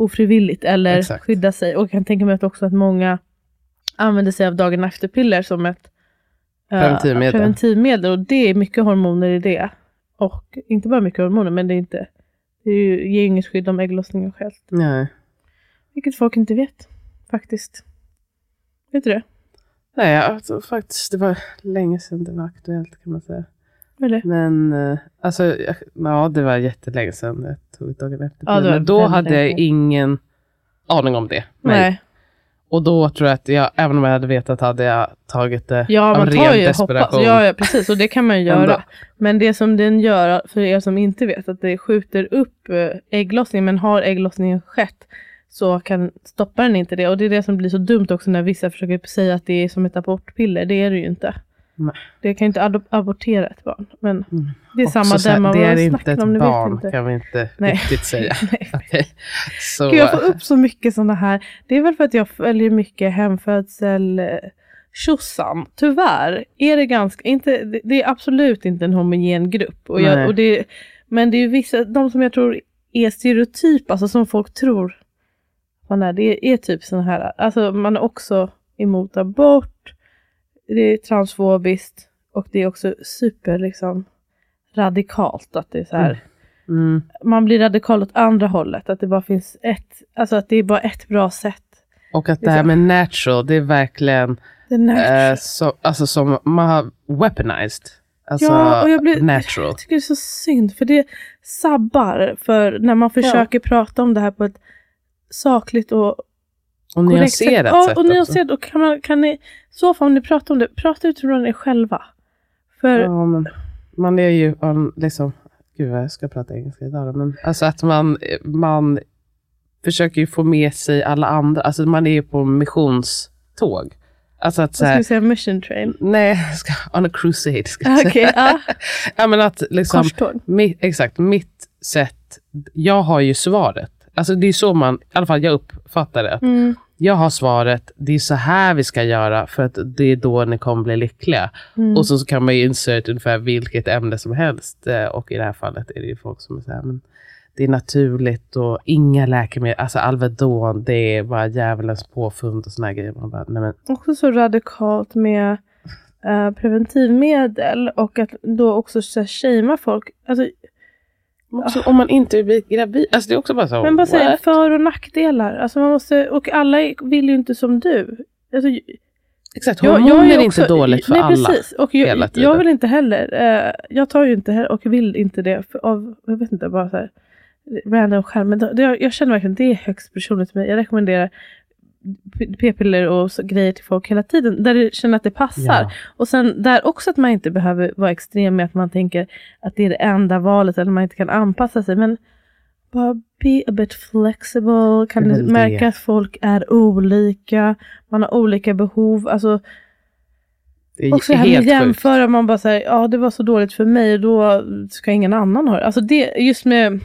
ofrivilligt eller Exakt. skydda sig. Och jag kan tänka mig att också att många använder sig av dagen efter-piller som ett eh, Preventivmedel. preventivmedel. Och det är mycket hormoner i det. Och inte bara mycket hormoner, men det är inte det är ju, ger inget skydd om ägglossningen själv. Nej. Vilket folk inte vet, faktiskt. Vet du det? Nej, alltså, faktiskt, det var länge sedan det var aktuellt kan man säga. Eller? Men eh, alltså, jag, ja, det var jättelänge sedan jag tog dagen efter. Ja, Men då hade jag ingen aning om det. Nej. Nej. Och då tror jag att jag, även om jag hade vetat, hade jag tagit det Ja, av man ren tar ju desperation. hoppas. Ja, ja, precis. Och det kan man ju göra. Men det som den gör, för er som inte vet, att det skjuter upp eh, ägglossningen. Men har ägglossningen skett så kan, stoppar den inte det. Och det är det som blir så dumt också när vissa försöker säga att det är som ett abortpiller. Det är det ju inte. Nej. Det kan ju inte abortera ett barn. Men Mm. det är Också samma där man Det är inte ett om, barn, inte. kan vi inte Nej. riktigt säga. Så, Gud, jag får upp så mycket sådana här. Det är väl för att jag följer mycket hemfödsel tjosan. Tyvärr är det ganska, inte, det- är absolut inte en homogen grupp. Och jag, och det, men det är vissa, de som jag tror är stereotypa, alltså som folk tror man är, det är, är typ sådana här, alltså man är också emot abort, det är transfobiskt och det är också super liksom radikalt att det är så här mm, man blir radikal åt andra hållet. Att det bara finns ett, alltså att det är bara ett bra sätt. och att Det det är här så- med natural, det är verkligen Det eh, så, alltså som man har weaponized. Alltså ja, och jag, blir, natural. jag tycker det är så synd, för det sabbar för när man försöker prata om det här på ett sakligt och Och korrekt sätt. nyanserat Ja, sätt och nyanserat. Och kan, man, kan ni, så fall om ni pratar om det, prata utifrån er själva. För Ja, men man är ju um, liksom, gud jag ska prata engelska idag men alltså att man, man försöker ju få med sig alla andra, alltså man är ju på missionståg. Alltså att så vad ska här, vi säga, mission train. nej, ska, on a crusade ska jag Ah, säga. Okej, ja. ja men att liksom, Korståg. mitt, exakt, mitt sätt, jag har ju svaret. Alltså det är så man, i alla fall jag uppfattar det. Mm, Jag har svaret, det är så här vi ska göra för att det är då ni kommer bli lyckliga. mm. Och så, så kan man ju insert ungefär vilket ämne som helst. Eh, Och i det här fallet är det ju folk som är så här, men det är naturligt och inga läkemedel. Alltså Alvedon, det är bara djävulens påfund och såna grejer. Man bara, nej men, också så radikalt med eh, preventivmedel och att då också shamea folk. Alltså, också, om man inte blir gravid, alltså det är också bara så, men bara säga what? för och nackdelar. Alltså man måste, och alla vill ju inte som du. Alltså, Exakt, Jag- hormoner jag är, också- inte dåligt för nej, alla. Precis. Och jag, jag vill inte heller. Eh, jag tar ju inte heller och vill inte det för, av, jag vet inte, bara så här random skärm. Men det, det, jag känner verkligen att det är högst personligt för mig. Jag rekommenderar p-piller och så, grejer till folk hela tiden där du känner att det passar. Ja. Och sen där också att man inte behöver vara extrem med att man tänker att det är det enda valet eller man inte kan anpassa sig. Men bara be a bit flexible. Kan du märka det. att folk är olika. Man har olika behov. Alltså, Det och så här helt sjukt. jämföra, man bara säger ja det var så dåligt för mig och då ska ingen annan ha det. Alltså det, just med,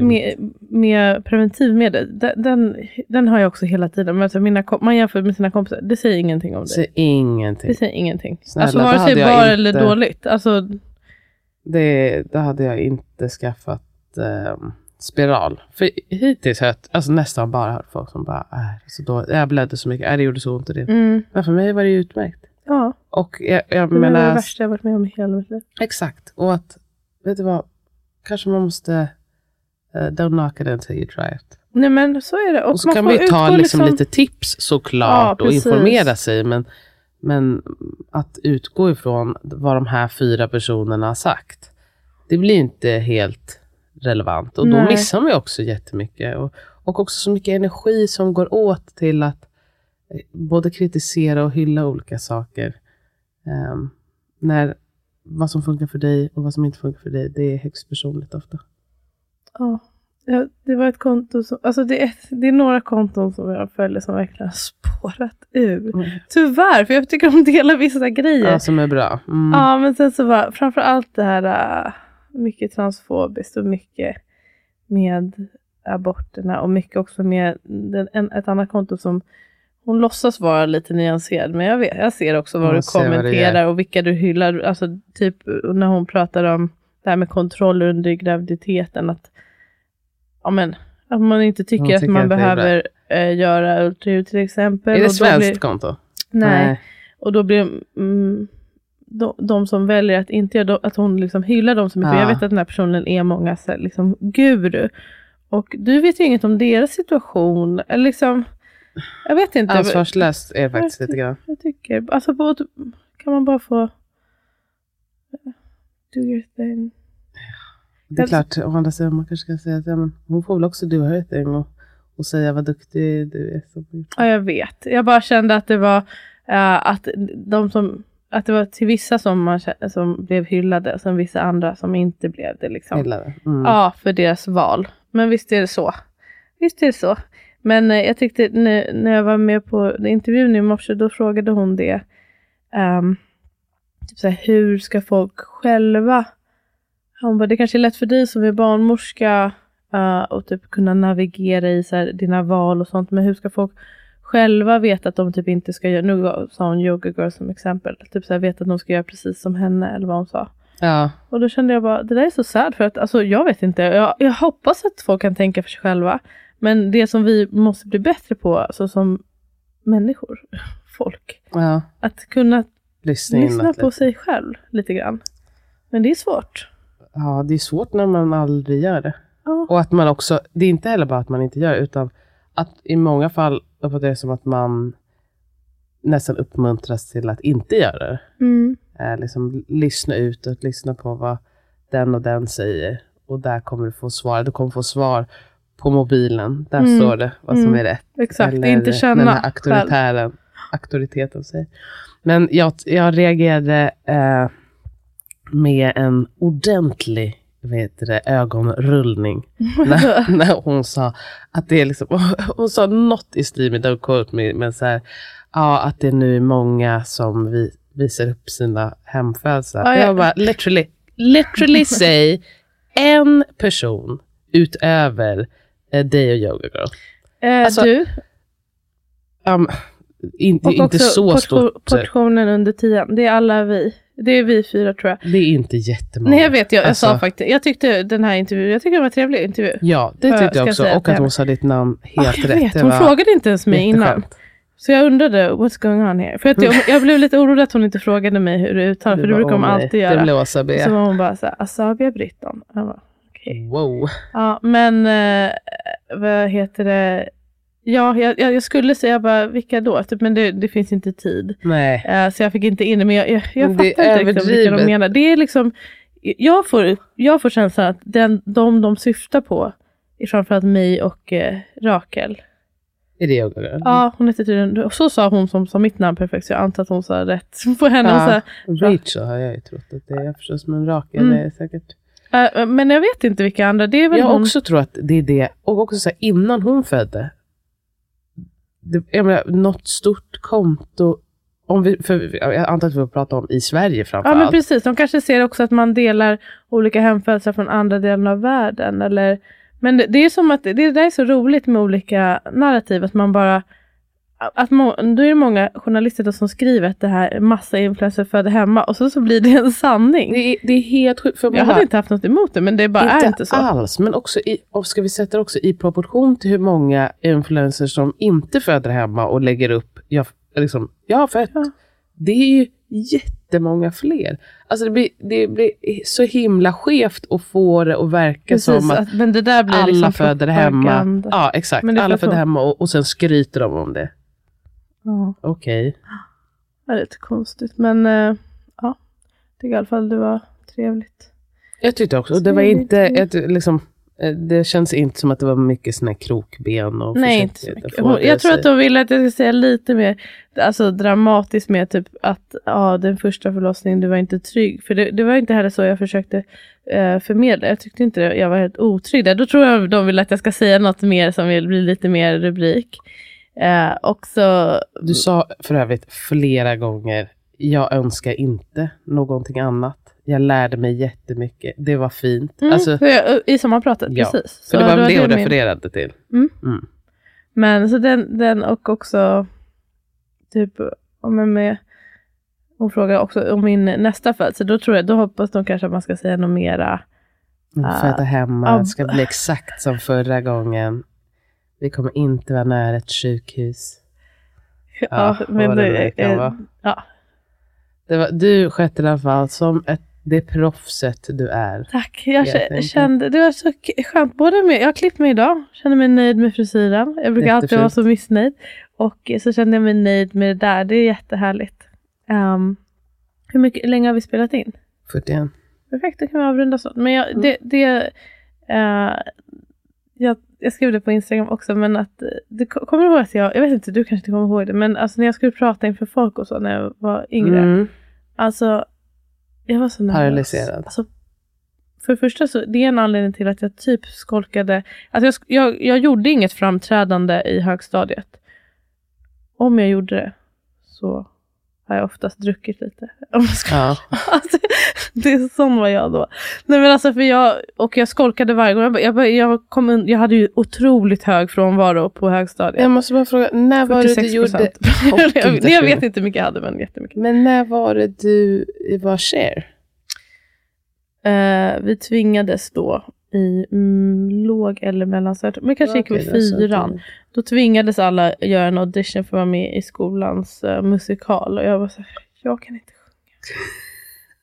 med, med preventivmedel, den, den, har jag också hela tiden. Men alltså mina, man jämför med sina kompisar, det säger ingenting om det. Säg ingenting. Det säger ingenting. Snälla, alltså vare sig bra inte- eller dåligt. Alltså, Det, då hade jag inte skaffat ehm, spiral. För hittills har jag alltså, nästan bara hört folk som bara, äh, så då, jag blödde så mycket, äh, det gjorde så ont i det. mm, Men för mig var det utmärkt. ja, Och jag, jag det var det menar, värsta jag varit med om i hela mitt liv. exakt. Och att, vet du vad, kanske man måste, uh, don't knock it until you try it. Nej men så är det. Och, Och så man kan vi ju ta utgå liksom lite tips Ja, såklart och precis. informera sig. Men, men att utgå ifrån vad de här fyra personerna har sagt. Det blir inte helt relevant. Och då Nej. missar man ju också jättemycket. Och, och också så mycket energi som går åt till att eh, både kritisera och hylla olika saker. Ehm, när vad som funkar för dig och vad som inte funkar för dig, det är högst personligt ofta. Ja, det var ett konto som, alltså det är, det är några konton som jag följer som verkligen har spårat ur. Tyvärr, för jag tycker de delar vissa grejer. Ja, som är bra. Mm. Ja, men sen så var framför allt det här äh, mycket transfobiskt och mycket med aborterna och mycket också med den, en, ett annat konto som hon låtsas vara lite nyanserad, men jag, vet, jag ser också vad du ser vad kommenterar och vilka du hyllar. Alltså typ när hon pratar om det här med kontroll under graviditeten, att, ja, men, att man inte tycker att tycker man att är behöver eh, göra ultraljud till exempel. Är det svenskt blir- konto? Nej. Och då blir mm, de, de som väljer att inte göra att hon liksom hyllar dem så mycket. Ja. Jag vet att den här personen är många liksom, guru. Och du vet ju inget om deras situation. Eller liksom, jag vet inte. Ansvarslöst är det faktiskt lite grann. Jag tycker, alltså på, kan man bara få do your thing. Det är klart, å andra sidan man kanske ska säga att ja, men hon får väl också do her thing och, och säga vad duktig du är. Som, Ja, jag vet. Jag bara kände att det var eh, att de som att det var till vissa som, man, som blev hyllade och sen vissa andra som inte blev det. Liksom. gillar det. Mm. Ja, för deras val. Men visst är det så. Visst är det så. Men eh, jag tyckte när, när jag var med på intervjun i morse, då frågade hon det. ehm, typ så här, hur ska folk själva... Hon bara, det kanske är lätt för dig som är barnmorska uh, och typ kunna navigera i så här, dina val och sånt. Men hur ska folk själva veta att de typ inte ska göra... Nu sa hon yoga girl som exempel. Typ så här, veta att de ska göra precis som henne eller vad hon sa. Ja, Och då kände jag bara, det där är så sad för att alltså, jag vet inte. Jag, jag hoppas att folk kan tänka för sig själva. Men det som vi måste bli bättre på, alltså som människor, folk, ja. att kunna Lyssna, lyssna på lite. sig själv lite grann. Men det är svårt. Ja, det är svårt när man aldrig gör det. Ja. Och att man också, det är inte heller bara att man inte gör det, utan att i många fall uppfattar det som att man nästan uppmuntras till att inte göra det. Mm. Eh, liksom lyssna utåt, lyssna på vad den och den säger. Och där kommer du få svar. Du kommer få svar på mobilen. Där Mm. står det vad som Mm. är rätt. Exakt, Eller inte den känna här auktoritären, auktoriteten säger. Men jag, jag reagerade eh, med en ordentlig heter det, ögonrullning när, när hon sa att det är liksom, hon sa något i stil med, don't quote me, men så här, ja, att det nu är många som vi, visar upp sina hemfödslar. Ja, ja. Jag bara, literally, literally say en person utöver eh, dig och Yoga Girl. Eh, Alltså, du, Um, inte, och inte också så portion, stort. portionen under tian. Det är alla vi. Det är vi fyra tror jag. Det är inte jättemånga. Nej jag vet, jag, jag Alltså, sa faktiskt, jag tyckte den här intervjun, jag tycker det var en trevlig intervju. Ja, det tyckte jag jag också. Och att hon sa ditt namn Ah, helt jag rätt. vet, Det hon var frågade inte ens mig innan. Så jag undrade, what's going on here? För att jag, jag blev lite orolig att hon inte frågade mig hur det uttalas, för det brukar hon alltid Det göra. blev Åsa B. Så var hon bara såhär, Asabia Britton. Jag bara, okej. Wow. Ja, men eh, vad heter det? Ja, jag, jag skulle säga bara vilka då, typ, men det, det finns inte tid. Nej. Eh, så jag fick inte in det, men jag, jag, jag fattar inte riktigt vilka de överdrivet. menar. Det är liksom, jag får, jag får känslan att den, de de syftar på är framförallt mig och eh, Rakel. Är det jag? Ja, hon heter tydligen, och så sa hon som sa mitt namn perfekt, så jag antar att hon sa rätt på henne. Och så, här, Rachel har jag ju trott att det är förstås, men Rakel Mm. är säkert. Eh, men jag vet inte vilka andra, det är väl Jag hon. också tror att det är det. Och också så här, innan hon födde. Det, jag menar, något stort konto. Om vi, för jag antar att vi får prata om i Sverige Ja framförallt. men precis, de kanske ser också att man delar olika hemfödslar från andra delar av världen. Eller, men det, det är som att det, det där är så roligt med olika narrativ, att man bara att må, då är det många journalister då som skriver att det här är massa influencer födda hemma och så, så blir det en sanning. det, är, det är helt sjukt. Jag hade inte haft något emot det, men det bara inte är inte så. alls, men också i, och ska vi sätta det också i proportion till hur många influencers som inte föder hemma och lägger upp, jag, liksom, jag har fött. Ja. Det är ju jättemånga fler. Alltså det blir, det blir så himla skevt att få det att verka Precis, som att att, men det där blir alla liksom föder hemma. Ja, exakt. Alla föder hemma och, och sen skryter de om det. Ja, Okej. det är lite konstigt, men eh, ja, jag tycker i alla fall det var trevligt. Jag tyckte också, och det var inte, ett, liksom, eh, det känns inte som att det var mycket såna här krokben och Nej, inte så mycket. det jag tror att de ville att jag skulle säga lite mer alltså, dramatiskt med typ att ja, den första förlossningen, du var inte trygg. För det, det var inte heller så jag försökte eh, förmedla. Jag tyckte inte det, jag var helt otrygg där. Då tror jag de vill att jag ska säga något mer som vill bli lite mer rubrik. Eh, och så, Du sa för övrigt flera gånger, jag önskar inte någonting annat. Jag lärde mig jättemycket. Det var fint. mm, Alltså, jag, I sommarpratet, Ja, precis. Så det var det hon refererade till. Men så den, den och också typ om jag med hon frågar också om min nästa födsel. Då tror jag, då hoppas de kanske att man ska säga något mera. Föda hemma, av- det ska bli exakt som förra gången. Vi kommer inte vara nära ett sjukhus. Ja, vad det nu kan vara. ja, Det var, du skötte det i alla fall som ett, det proffset du är. tack. Jag kände, det var så skönt. Både med, jag har klippt mig idag, känner mig nöjd med frisyren. Jag brukar alltid vara så missnöjd. Och så kände jag mig nöjd med det där. Det är jättehärligt. Um, hur mycket länge har vi spelat in? 41. Perfekt, då kan vi avrunda så. Men jag, det, det, eh, jag, jag skrev det på Instagram också, men att eh, det, ko- kommer ihåg att jag, jag vet inte, du kanske inte kommer ihåg det, men alltså när jag skulle prata inför folk och så när jag var yngre, Mm. alltså jag var så nervös. Paralyserad. Alltså, för det första så, det är en anledning till att jag typ skolkade, alltså jag, jag, jag gjorde inget framträdande i högstadiet. Om jag gjorde det så har jag oftast druckit lite. Om jag ska Ja. Alltså, det är sån var jag då. Nej men alltså för jag, och jag skolkade varje gång. Jag, jag, jag, kom, un- jag hade ju otroligt hög frånvaro på högstadiet. Jag måste bara fråga, när var det du 46 gjorde... jag, jag vet inte hur mycket jag hade men jättemycket. Men när var det du var share? Eh, vi tvingades då i mm, låg eller mellanstadiet, men kanske gick vi fyran. tidigt. Då tvingades alla göra en audition för att vara med i skolans eh, musikal. Och jag var så här, jag kan inte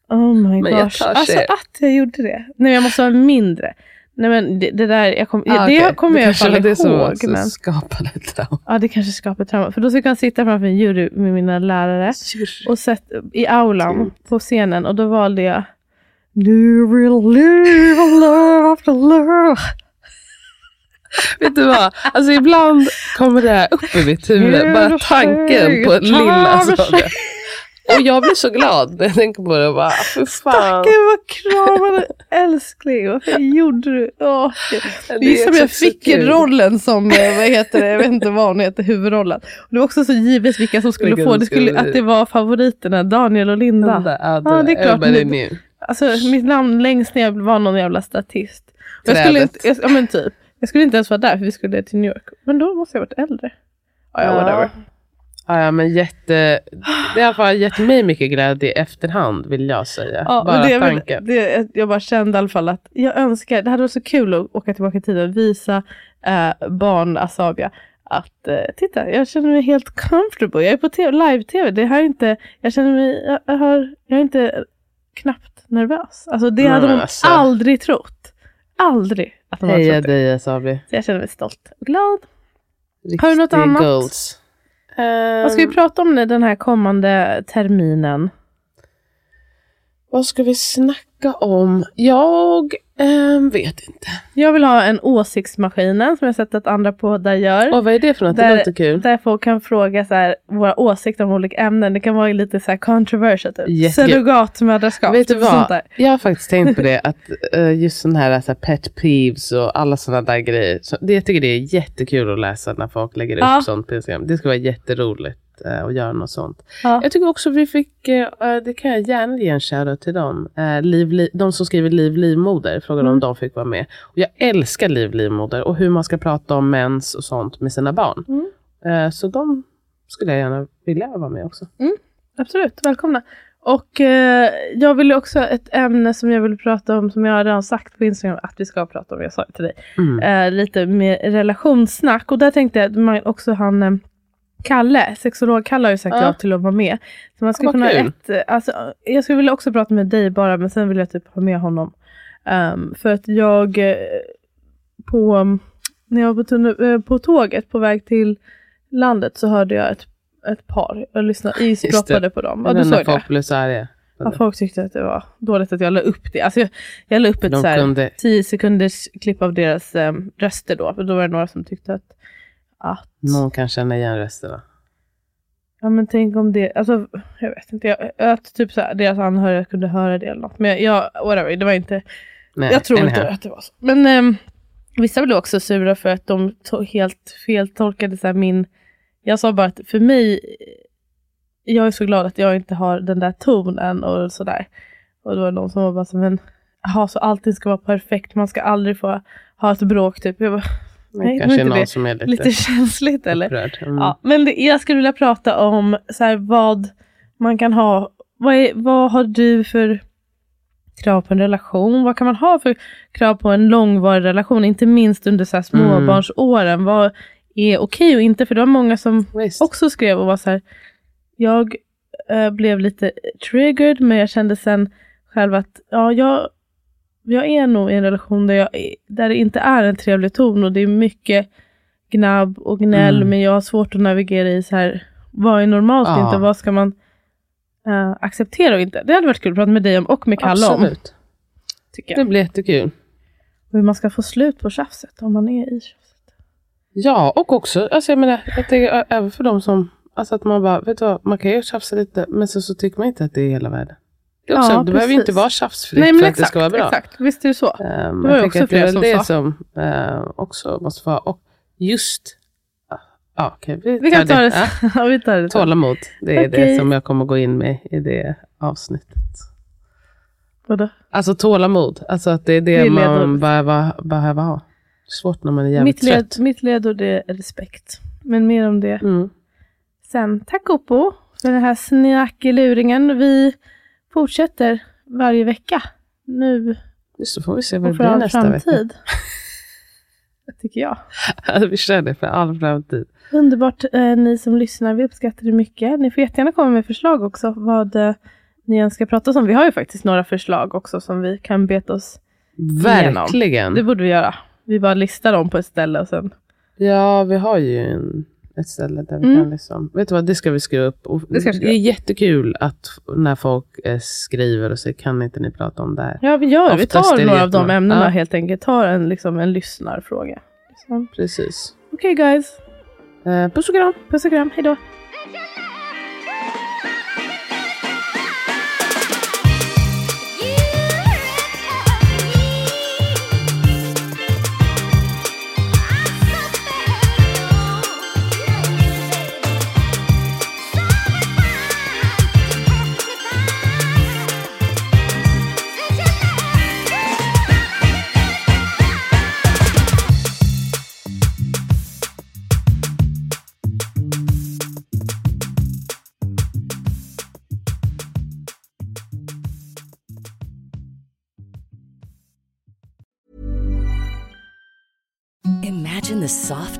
sjunga. Oh my Men gosh. Alltså att jag gjorde det. Nej, jag måste vara mindre. Nej men det, det där, jag kom, Ah, det okej. kommer jag i alla fall var det som ihåg. som Men, skapade trauma. ja, det kanske skapar trauma. För då fick jag sitta framför en jury med mina lärare och sett i aulan Gud. på scenen och då valde jag Du will live a love after love. Vet du vad? Alltså ibland kommer det här upp i mitt huvud. Bara tanken på lilla Saga. Och jag blir så glad när jag tänker på det. Bara, för fan. Gud vad kramade älskling. Varför gjorde du? Åh, det är som jag så fick rollen som, eh, vad heter det, jag vet inte vad hon heter, huvudrollen. Och det var också så givet vilka som skulle få. Det skulle, skulle- att det var favoriterna, Daniel och Linda. Ja, Ja, det är klart. Alltså mitt namn längst ner var någon jävla statist. Och Jag skulle, inte, jag, ja, men typ, jag skulle inte ens vara där för vi skulle till New York. Men då måste jag varit äldre. Ja, ja, whatever. Ja, ja, men jätte, det har fall gett mig mycket glädje i efterhand vill jag säga. Ja, Bara det, tanken. det, jag bara kände i alla fall att jag önskar, det hade varit så kul att åka tillbaka i tiden och visa eh, barn Asabia att eh, titta, jag känner mig helt comfortable. Jag är på TV, live-tv. Det här är inte, jag känner mig, jag, jag, har, jag är inte knappt nervös. Alltså det hade de alltså. aldrig trott. Aldrig att hade Heja trott det. dig Asabi. Så jag känner mig stolt och glad. Riktig Har du något annat? Goals. Vad ska vi prata om den här kommande terminen? vad ska vi snacka om? Jag ehm, vet inte. Jag vill ha en åsiktsmaskinen som jag sett att andra poddar gör. Och vad är det för något? Där- Det låter kul. Där folk kan fråga så här, våra åsikter om olika ämnen. Det kan vara lite så här controversial. Typ. Surrogatmödraskap. Vet du typ vad? Jag har faktiskt tänkt på det, att eh, just sån här, så här pet peeves och alla sådana där grejer. Så det, jag tycker det är jättekul att läsa när folk lägger Ja. upp sånt på Instagram. Det ska vara jätteroligt eh, att göra något sånt. Ja. Jag tycker också vi fick, eh, eh, det kan jag gärna ge en shoutout till dem. Eh, liv, Li- de som skriver Liv Livmoder, frågade om Mm. de fick vara med. Och jag älskar Liv Livmoder och hur man ska prata om mens och sånt med sina barn. Mm. Eh, så de skulle jag gärna vilja vara med också. Absolut, välkomna. Och eh, jag vill också ett ämne som jag vill prata om som jag redan sagt på Instagram att vi ska prata om. Jag sa det till dig. Mm. Eh, lite med relationssnack. Och där tänkte jag att man också han eh, Kalle, sexolog Kalle har ju sagt Ja. ja till att vara med. Så man skulle kunna ha ett, eh, alltså, jag skulle vilja också prata med dig bara men sen vill jag typ ha med honom. Ehm, för att jag eh, på, när jag var på, eh, på tåget på väg till landet så hörde jag ett, ett par. Jag lyssnade, isdroppade på dem. Ja, du såg det? folk blev så arga. Ja, folk tyckte att det var dåligt att jag la upp det. Alltså jag, jag la upp ett De så här, kunde- 10 sekunders klipp av deras um, röster då. För då var det några som tyckte att, att Någon kan känna igen rösterna. ja men tänk om det, alltså jag vet inte, jag, att typ så här, deras anhöriga kunde höra det eller något. Men jag, jag whatever, det var inte, Nej, jag tror inte att det var så. Men ehm, vissa blev också sura för att de helt feltolkade så här, min, jag sa bara att för mig, jag är så glad att jag inte har den där tonen och sådär. Och då var det någon som var bara så men, jaha så allting ska vara perfekt, man ska aldrig få ha ett bråk typ. Jag bara, Men Nej, kanske någon det. som är lite, lite känsligt eller? upprörd. Mm. Ja, men det, jag skulle vilja prata om så här, vad man kan ha. Vad, är, vad har du för krav på en relation? Vad kan man ha för krav på en långvarig relation? Inte minst under så här, småbarnsåren. Vad är okej och inte? För det var många som Visst. också skrev och var så här. Jag eh, blev lite triggered men jag kände sen själv att ja, jag, jag är nog i en relation där, jag, där det inte är en trevlig ton och det är mycket gnabb och gnäll Mm. men jag har svårt att navigera i så här vad är normalt och Ja. inte vad ska man eh, acceptera och inte. Det hade varit kul att prata med dig om och med Kalle om. Absolut. Tycker Det blir jättekul. Och hur man ska få slut på tjafset om man är i tjafset. Ja, och också, alltså jag menar, jag tänker även för de som, alltså att man bara, vet du vad, man kan ju tjafsa lite, men så, så tycker man inte att det är hela världen. Det, också, Ja, det behöver inte vara tjafsfritt Nej men för att exakt, det ska vara bra. exakt. Visst är det så. Um, Det var jag också att det flera som det sa. som eh, också måste vara, och just, ja, ja okej, vi, Vi kan ta det, Ja, ja, vi tar det tålamod, det är Okej. det som jag kommer gå in med i det avsnittet. Vadå? Alltså tålamod, alltså att det är det, Det man behöver, behöver ha. Svårt när man är jävligt Mitt, led, trött. mitt ledord är respekt. Men mer om det Mm. sen. Tack Oppo för den här snackeluringen. Vi fortsätter varje vecka. Nu det, får vi se vad det blir nästa vecka. framtid. Tycker jag. Alltså, vi kör det för all framtid. Underbart eh, ni som lyssnar. Vi uppskattar det mycket. Ni får jättegärna komma med förslag också. Vad eh, ni önskar prata om. Vi har ju faktiskt några förslag också som vi kan beta oss. Verkligen. Det borde vi göra. Vi bara listar dem på ett ställe och sen. Ja, vi har ju en, ett ställe där vi Mm. kan liksom, vet du vad, det ska vi skriva upp. Och Det ska vi skriva är jättekul att när folk eh, skriver och säger, kan inte ni prata om det här? Ja, vi gör det. Vi Oftast är tar det några av de ämnena Ja. helt enkelt. Tar en, liksom, en lyssnarfråga. Liksom. Precis. Okej guys. Eh, puss och kram. Puss och kram. Hejdå.